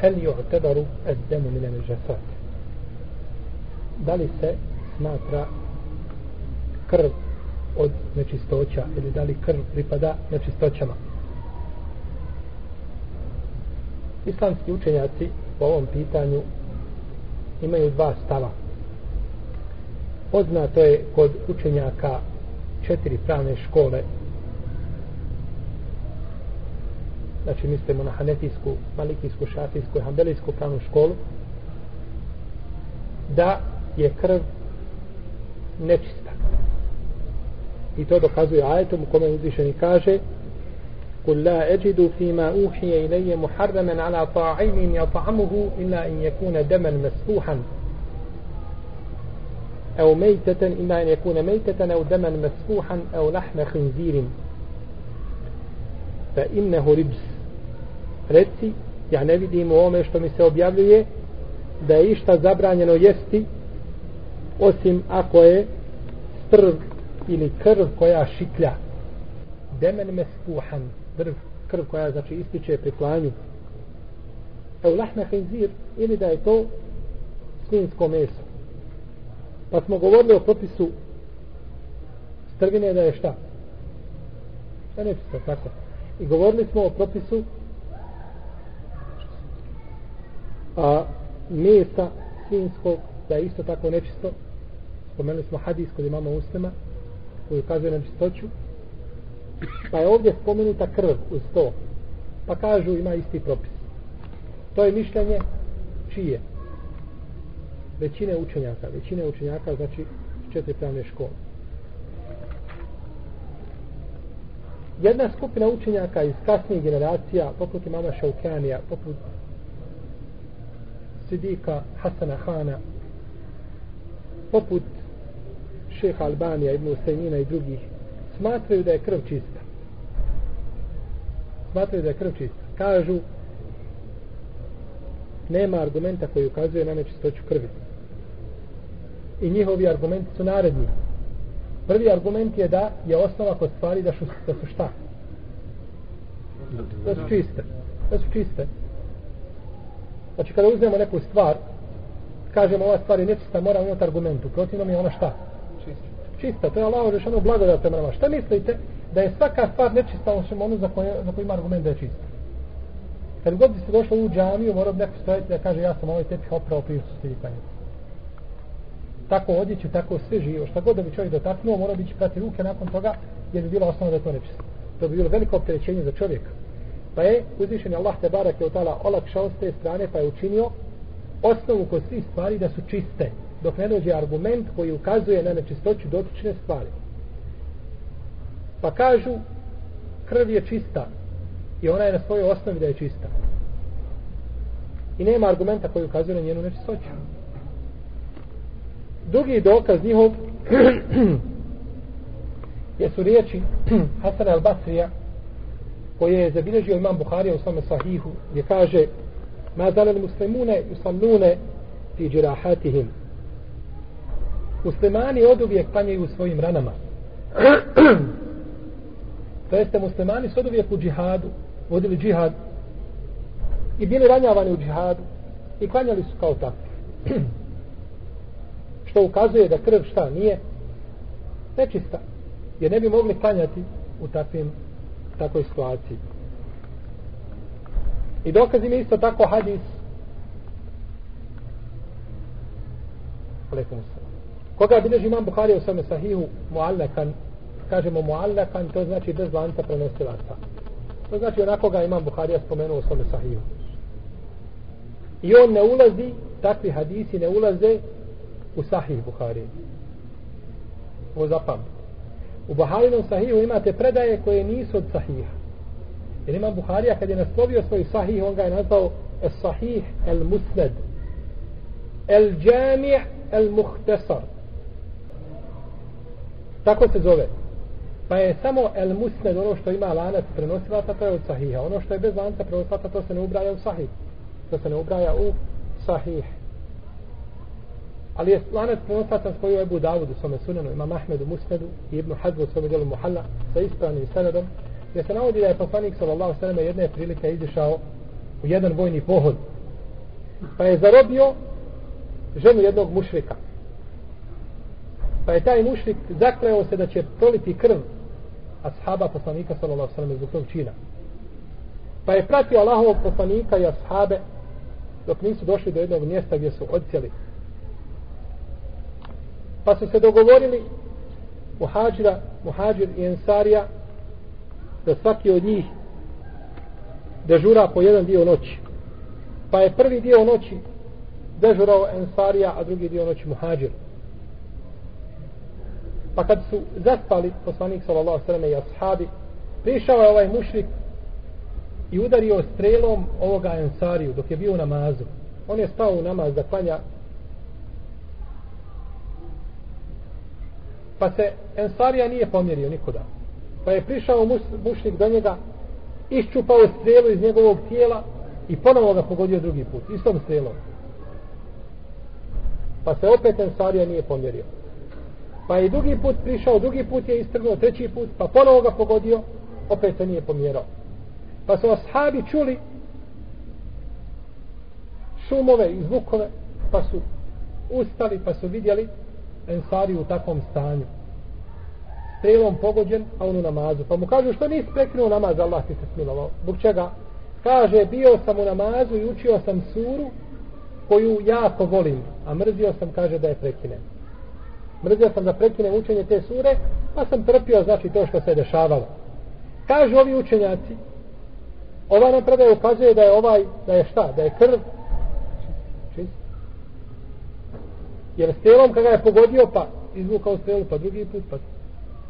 hel ju'tabaru eddemu mine neđasat da li se smatra krv od nečistoća ili da li krv pripada nečistoćama? Islamski učenjaci po ovom pitanju imaju dva stava. Poznato je kod učenjaka četiri pravne škole znači mislimo na hanetijsku, malikijsku, šafijsku i hambelijsku pravnu školu, da je krv nečista. I to dokazuje ajetom u kome uzvišeni kaže قل لا أجد فيما أوحي إلي محرما على طاعم يطعمه إلا أن يكون دما مسفوحا أو ميتة إلا أن يكون ميتة أو دما مسفوحا أو لحم خنزير فإنه رجس reci ja ne vidim u ome što mi se objavljuje da je išta zabranjeno jesti osim ako je strv ili krv koja šiklja. Demen mespuhan drv, krv koja znači ističe pri klanju. Evo lahme henzir ili da je to svinsko meso. Pa smo govorili o propisu strvine da je šta? Da ne tako. I govorili smo o propisu a mesa svinskog da je isto tako nečisto spomenuli smo hadis kod imama Muslima koji ukazuje na čistoću pa je ovdje spomenuta krv uz to pa kažu ima isti propis. To je mišljenje čije? Većine učenjaka. Većine učenjaka znači četiri pravne škole. Jedna skupina učenjaka iz kasnijih generacija poput imama Šaukanija poput Sidika Hasana Hana poput šeha Albanija Ibn Usajnina i drugih smatraju da je krv čista. Smatraju da je krv čista. Kažu nema argumenta koji ukazuje na nečistoću krvi. I njihovi argumenti su naredni. Prvi argument je da je osnova kod stvari da su, da su šta? Da su čiste. Da su čiste. Znači kada uzmemo neku stvar, kažemo ova stvar je nečista, mora imati argumentu. Protivno je ona šta? Čista. Čista, to je Allah još ono blagodat prema nama. Šta mislite da je svaka stvar nečista osim onu za koju, za koju ima argument da je čista? Kad god bi se došlo u džamiju, mora bi neko stojati da kaže ja sam ovaj tepih oprao prije su stili klanjati. Tako odjeću, tako sve živo. Šta god da bi čovjek dotaknuo, mora bi prati ruke nakon toga, jer bi bilo osnovno da je to nečisto. To bi bilo veliko opterećenje za čovjeka. Pa je uzvišen Allah te barak je utala olakšao s te strane pa je učinio osnovu kod svih stvari da su čiste dok ne dođe argument koji ukazuje na nečistoću dotične stvari. Pa kažu krv je čista i ona je na svojoj osnovi da je čista. I nema argumenta koji ukazuje na njenu nečistoću. Drugi dokaz njihov jesu riječi Hasan al-Basrija koje je zabilježio imam Buharija u svome sahihu gdje kaže ma zalel muslimune usallune fi džirahatihim muslimani od uvijek klanjaju svojim ranama. To jeste muslimani su od uvijek u džihadu vodili džihad i bili ranjavani u džihadu i klanjali su kao tako što ukazuje da krv šta nije nečista jer ne bi mogli klanjati u takvim takvoj situaciji. I dokaz im isto tako hadis Alekum salam. Koga bilježi imam Buhari u svome sahihu muallakan, kažemo muallakan, to znači bez lanca prenosilaca. To znači onako ga imam Buharija spomenuo u svome sahihu. I on ne ulazi, takvi hadisi ne ulaze u sahih Buhari. Ovo zapamte. U Buharinom sahihu imate predaje koje nisu od sahiha. Jer imam Buharija kad je naslovio svoj sahih, on ga je nazvao el sahih el musned. El džami' el muhtesar. Tako se zove. Pa je samo el musned ono što ima lanac prenosilaca, to je od sahiha. Ono što je bez lanca prenosilaca, to se ne ubraja u sahih. To se ne ubraja u sahih. Ali je lanac prenosaca koji je Ebu Davudu, u svome sunanu, ima Mahmedu Musnedu i Ibnu Hadbu u svome djelu Muhalla sa ispravnim senedom, gdje se navodi da je poslanik sallallahu sallam jedne prilike izišao u jedan vojni pohod pa je zarobio ženu jednog mušrika. Pa je taj mušrik zakleo se da će proliti krv ashaba poslanika sallallahu sallam zbog tog čina. Pa je pratio Allahovog poslanika i ashabe dok nisu došli do jednog mjesta gdje su odcijeli pa su se dogovorili muhađira, muhađir i ensarija da svaki od njih dežura po jedan dio noći. Pa je prvi dio noći dežurao ensarija a drugi dio noći muhađir. Pa kad su zaspali poslanik sallallahu sallam i ashabi prišao je ovaj mušrik i udario strelom ovoga ensariju dok je bio u namazu. On je stao u namaz da klanja pa se ensarija nije pomjerio nikuda. pa je prišao mušnik do njega iščupao strelu iz njegovog tijela i ponovo ga pogodio drugi put istom strelom. Pa se opet ensarija nije pomjerio. Pa je drugi put prišao drugi put je istrgnuo treći put pa ponovo ga pogodio opet se nije pomjerao. Pa su ashabi čuli šumove i zvukove pa su ustali pa su vidjeli Ensari u takvom stanju. Strelom pogođen a on u namazu. Pa mu kažu što nisi prekinuo namaz? Allah ti se smilovao. Zbog čega? Kaže bio sam u namazu i učio sam suru koju jako volim a mrzio sam kaže da je prekinem. Mrzio sam da prekinem učenje te sure pa sam trpio znači to što se dešavalo. Kažu ovi učenjaci ova nam ukazuje da je ovaj da je šta, da je krv jer stelom kada je pogodio pa izvukao strelu pa drugi put pa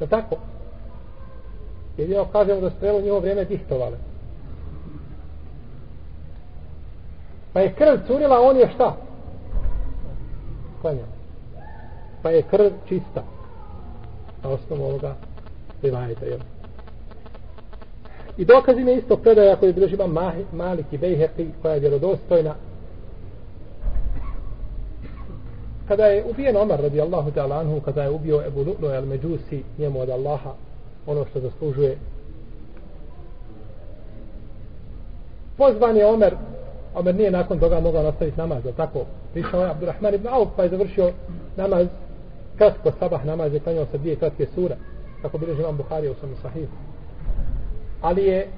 je tako? Jedino kažemo da strelu njihovo vrijeme dihtovale pa je krv curila on je šta? Klanjao. Pa je krv čista. Na osnovu ovoga rivajeta jel? i dokaz im je isto predaja koju bilježi ima Malik i Bejheqi koja je vjerodostojna. Kada je ubijen Omar radi Allahu ta'ala anhu kada je ubio Ebu Lu'lu al Međusi njemu od Allaha ono što zaslužuje. Pozvan je Omer. Omer nije nakon toga mogao nastaviti namaz tako? Prišao je Abdurrahman ibn Auf pa je završio namaz kratko sabah namaz je klanjao sa dvije kratke sura kako bilo imam Buhari u svom sahihu. Ali je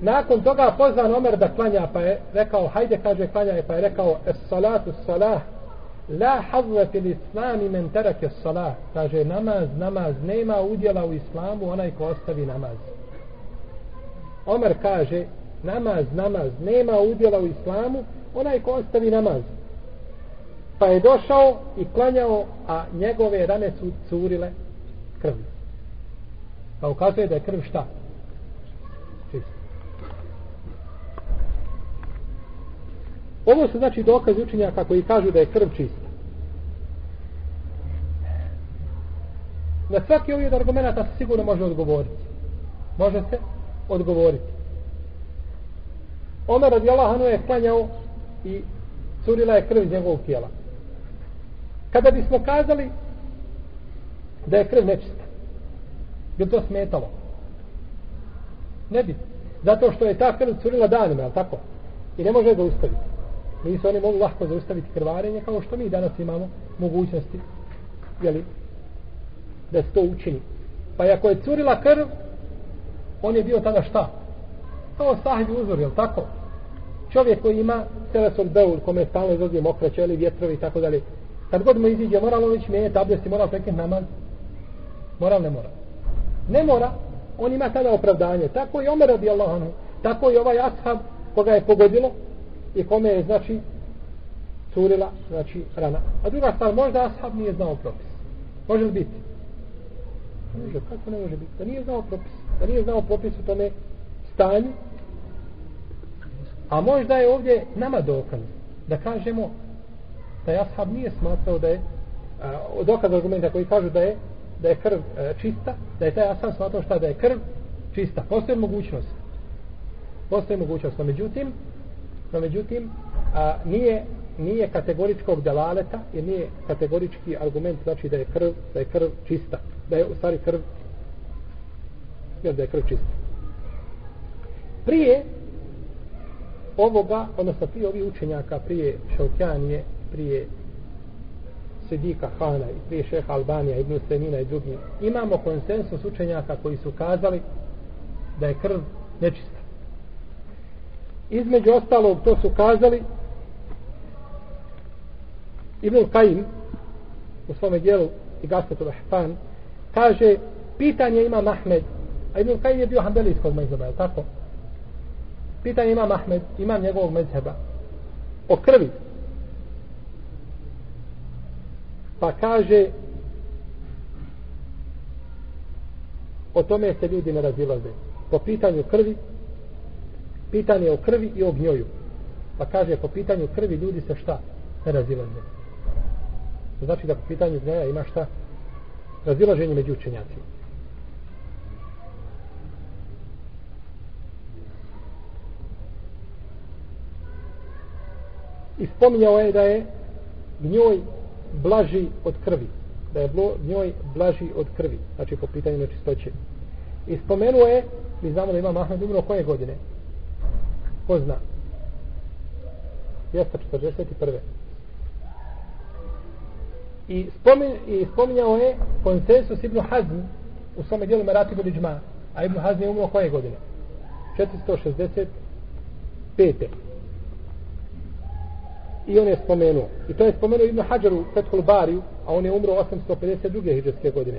nakon toga pozvan Omer da klanja pa je rekao hajde kaže klanja pa je rekao es salatu salah la hazve fil islami men terake salah kaže namaz namaz nema udjela u islamu onaj ko ostavi namaz. Omer kaže namaz namaz nema udjela u islamu onaj ko ostavi namaz. Pa je došao i klanjao a njegove rane su curile krvi. Pa ukazuje da je krv šta? Ovo su znači dokaz učenjaka koji kažu da je krv čista. Na svaki ovih argumenta se sigurno može odgovoriti. Može se odgovoriti. Omer radi Allahanu je klanjao i curila je krv iz njegovog tijela. Kada bismo kazali da je krv nečista, bi to smetalo? Ne bi. Zato što je ta krv curila danima, je tako? I ne može ga ustaviti nisu oni mogu lahko zaustaviti krvarenje kao što mi danas imamo mogućnosti jeli, da se to učini. Pa i ako je curila krv on je bio tada šta? Kao sahibi uzor, jel tako? Čovjek koji ima telesom beul kome je stalno izlazio mokraće ili vjetrovi i tako dalje. Kad god mu iziđe moral on već mijenje abdest i moral preknet namaz? Moral ne mora. Ne mora on ima tada opravdanje. Tako i Omer radi Allah tako i ovaj ashab koga je pogodilo i kome je znači curila znači rana. A druga stvar možda ashab nije znao propis. Može li biti? Može, kako ne može biti? Da nije znao propis. Da nije znao propis u tome stanju. A možda je ovdje nama dokaz da kažemo da je ashab nije smatrao da je a, dokaz argumenta koji kažu da je da je krv a, e, čista da je taj ashab smatrao šta da je krv čista. Postoje mogućnost. Postoje mogućnost. No međutim no međutim a, nije nije kategoričkog delaleta jer nije kategorički argument znači da je krv da je krv čista da je u stvari krv jer da je krv čista prije ovoga, odnosno prije ovih učenjaka, prije Šaukjanije, prije Sedika Hana i prije šeha Albanija, Ibn Semina i drugi, imamo konsensus učenjaka koji su kazali da je krv nečista. Između ostalog to su kazali Ibn Kajim u svome dijelu i Gaspetu Rahfan kaže pitanje ima Mahmed a Ibn Kajim je bio hambelijskog mezheba, je tako? Pitanje ima Mahmed, imam njegovog mezheba o krvi. Pa kaže o tome se ljudi ne razilaze. Po pitanju krvi pitanje o krvi i o gnjoju. Pa kaže po pitanju krvi ljudi se šta? Ne razilaze. To znači da po pitanju gnjoja ima šta? Razilaženje među učenjacima. I spominjao je da je gnjoj blaži od krvi. Da je gnjoj njoj blaži od krvi. Znači po pitanju nečistoće. I spomenuo je mi znamo da ima Mahmed umro koje godine? Ko zna 241. I, spomin, I spominjao je konsensus Ibn Hazm u svome dijelu Merati Buliđma. A Ibn Hazm je umro koje godine? 465 i on je spomenuo. I to je spomenuo Ibn Hajar Fethul Bariju, a on je umro 852. hijđarske godine.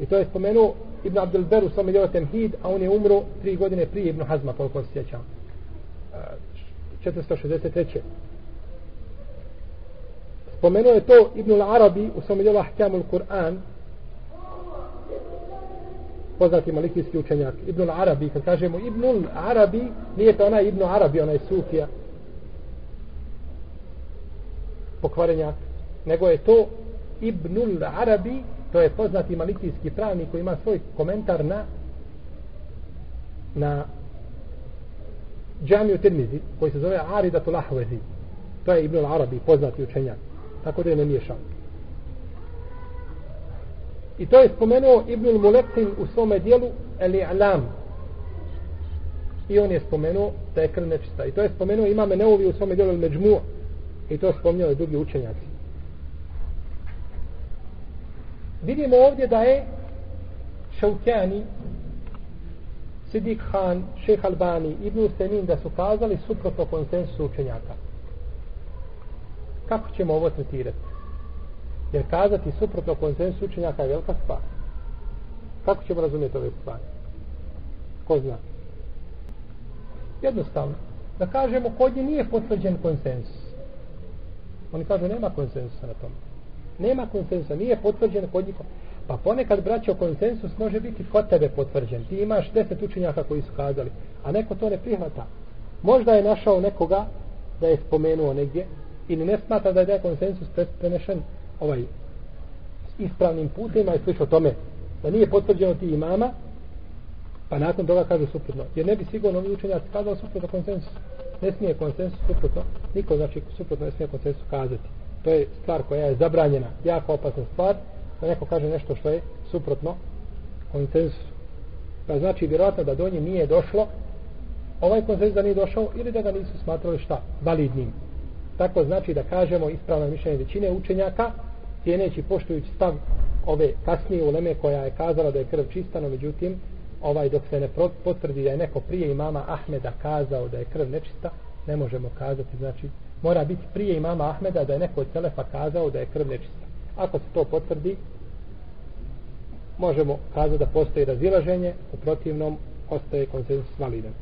I to je spomenuo Ibn Abdel Beru svome dijelu Temhid, a on je umro tri godine prije Ibn Hazma, koliko se sjećam. 463. Spomenuo je to Ibn Arabi u svom djelu Ahkamul Kur'an, poznati malikijski učenjak. Ibn Arabi, kad kažemo Ibn Arabi, nije to onaj Ibn Arabi, onaj Sufija, pokvarenjak, nego je to Ibnul Arabi, to je poznati malikijski pravnik koji ima svoj komentar na na džamiju Tirmizi, koji se zove Aridatul Ahvezi. To je Ibnul Arabi, poznati učenjak. Tako da je ne miješao. I to je spomenuo Ibn al-Mulekin u svome dijelu Al-I'lam. I on je spomenuo da je krv nečista. I to je spomenuo imame Neuvi u svome dijelu El Međmu. I to spomnio je drugi učenjaci. Vidimo ovdje da je Šaukjani, Sidik Han, Šeh Albani, Ibn Semin da su kazali suprotno konsensusu učenjaka. Kako ćemo ovo tretirati? Jer kazati suprotno konsensusu učenjaka je velika stvar. Kako ćemo razumjeti ove stvari? Ko zna? Jednostavno. Da kažemo, kod nje nije potvrđen konsensus. Oni kažu nema konsensusa na tom. Nema konsensusa, nije potvrđen kod njih. Pa ponekad, braćo, konsensus može biti kod tebe potvrđen. Ti imaš deset učenjaka koji su kazali, a neko to ne prihvata. Možda je našao nekoga da je spomenuo negdje i ne smatra da je da konsensus prenešen ovaj ispravnim putima i slišao tome. Da nije potvrđeno ti imama, pa nakon toga kažu suprotno. Jer ne bi sigurno ovi učenjaci kazali suprotno konsensus ne smije konsensus suprotno, niko znači suprotno ne smije konsensus kazati. To je stvar koja je zabranjena, jako opasna stvar, da neko kaže nešto što je suprotno konsensusu. Pa znači vjerojatno da do nje nije došlo, ovaj konsensus da nije došao ili da ga nisu smatrali šta? Validnim. Tako znači da kažemo ispravno mišljenje većine učenjaka, cijeneći poštujući stav ove kasnije uleme koja je kazala da je krv čista, no međutim, ovaj dok se ne potvrdi da je neko prije imama Ahmeda kazao da je krv nečista, ne možemo kazati, znači mora biti prije imama Ahmeda da je neko od Selefa kazao da je krv nečista. Ako se to potvrdi, možemo kazati da postoji razilaženje, u protivnom ostaje konsensus validan.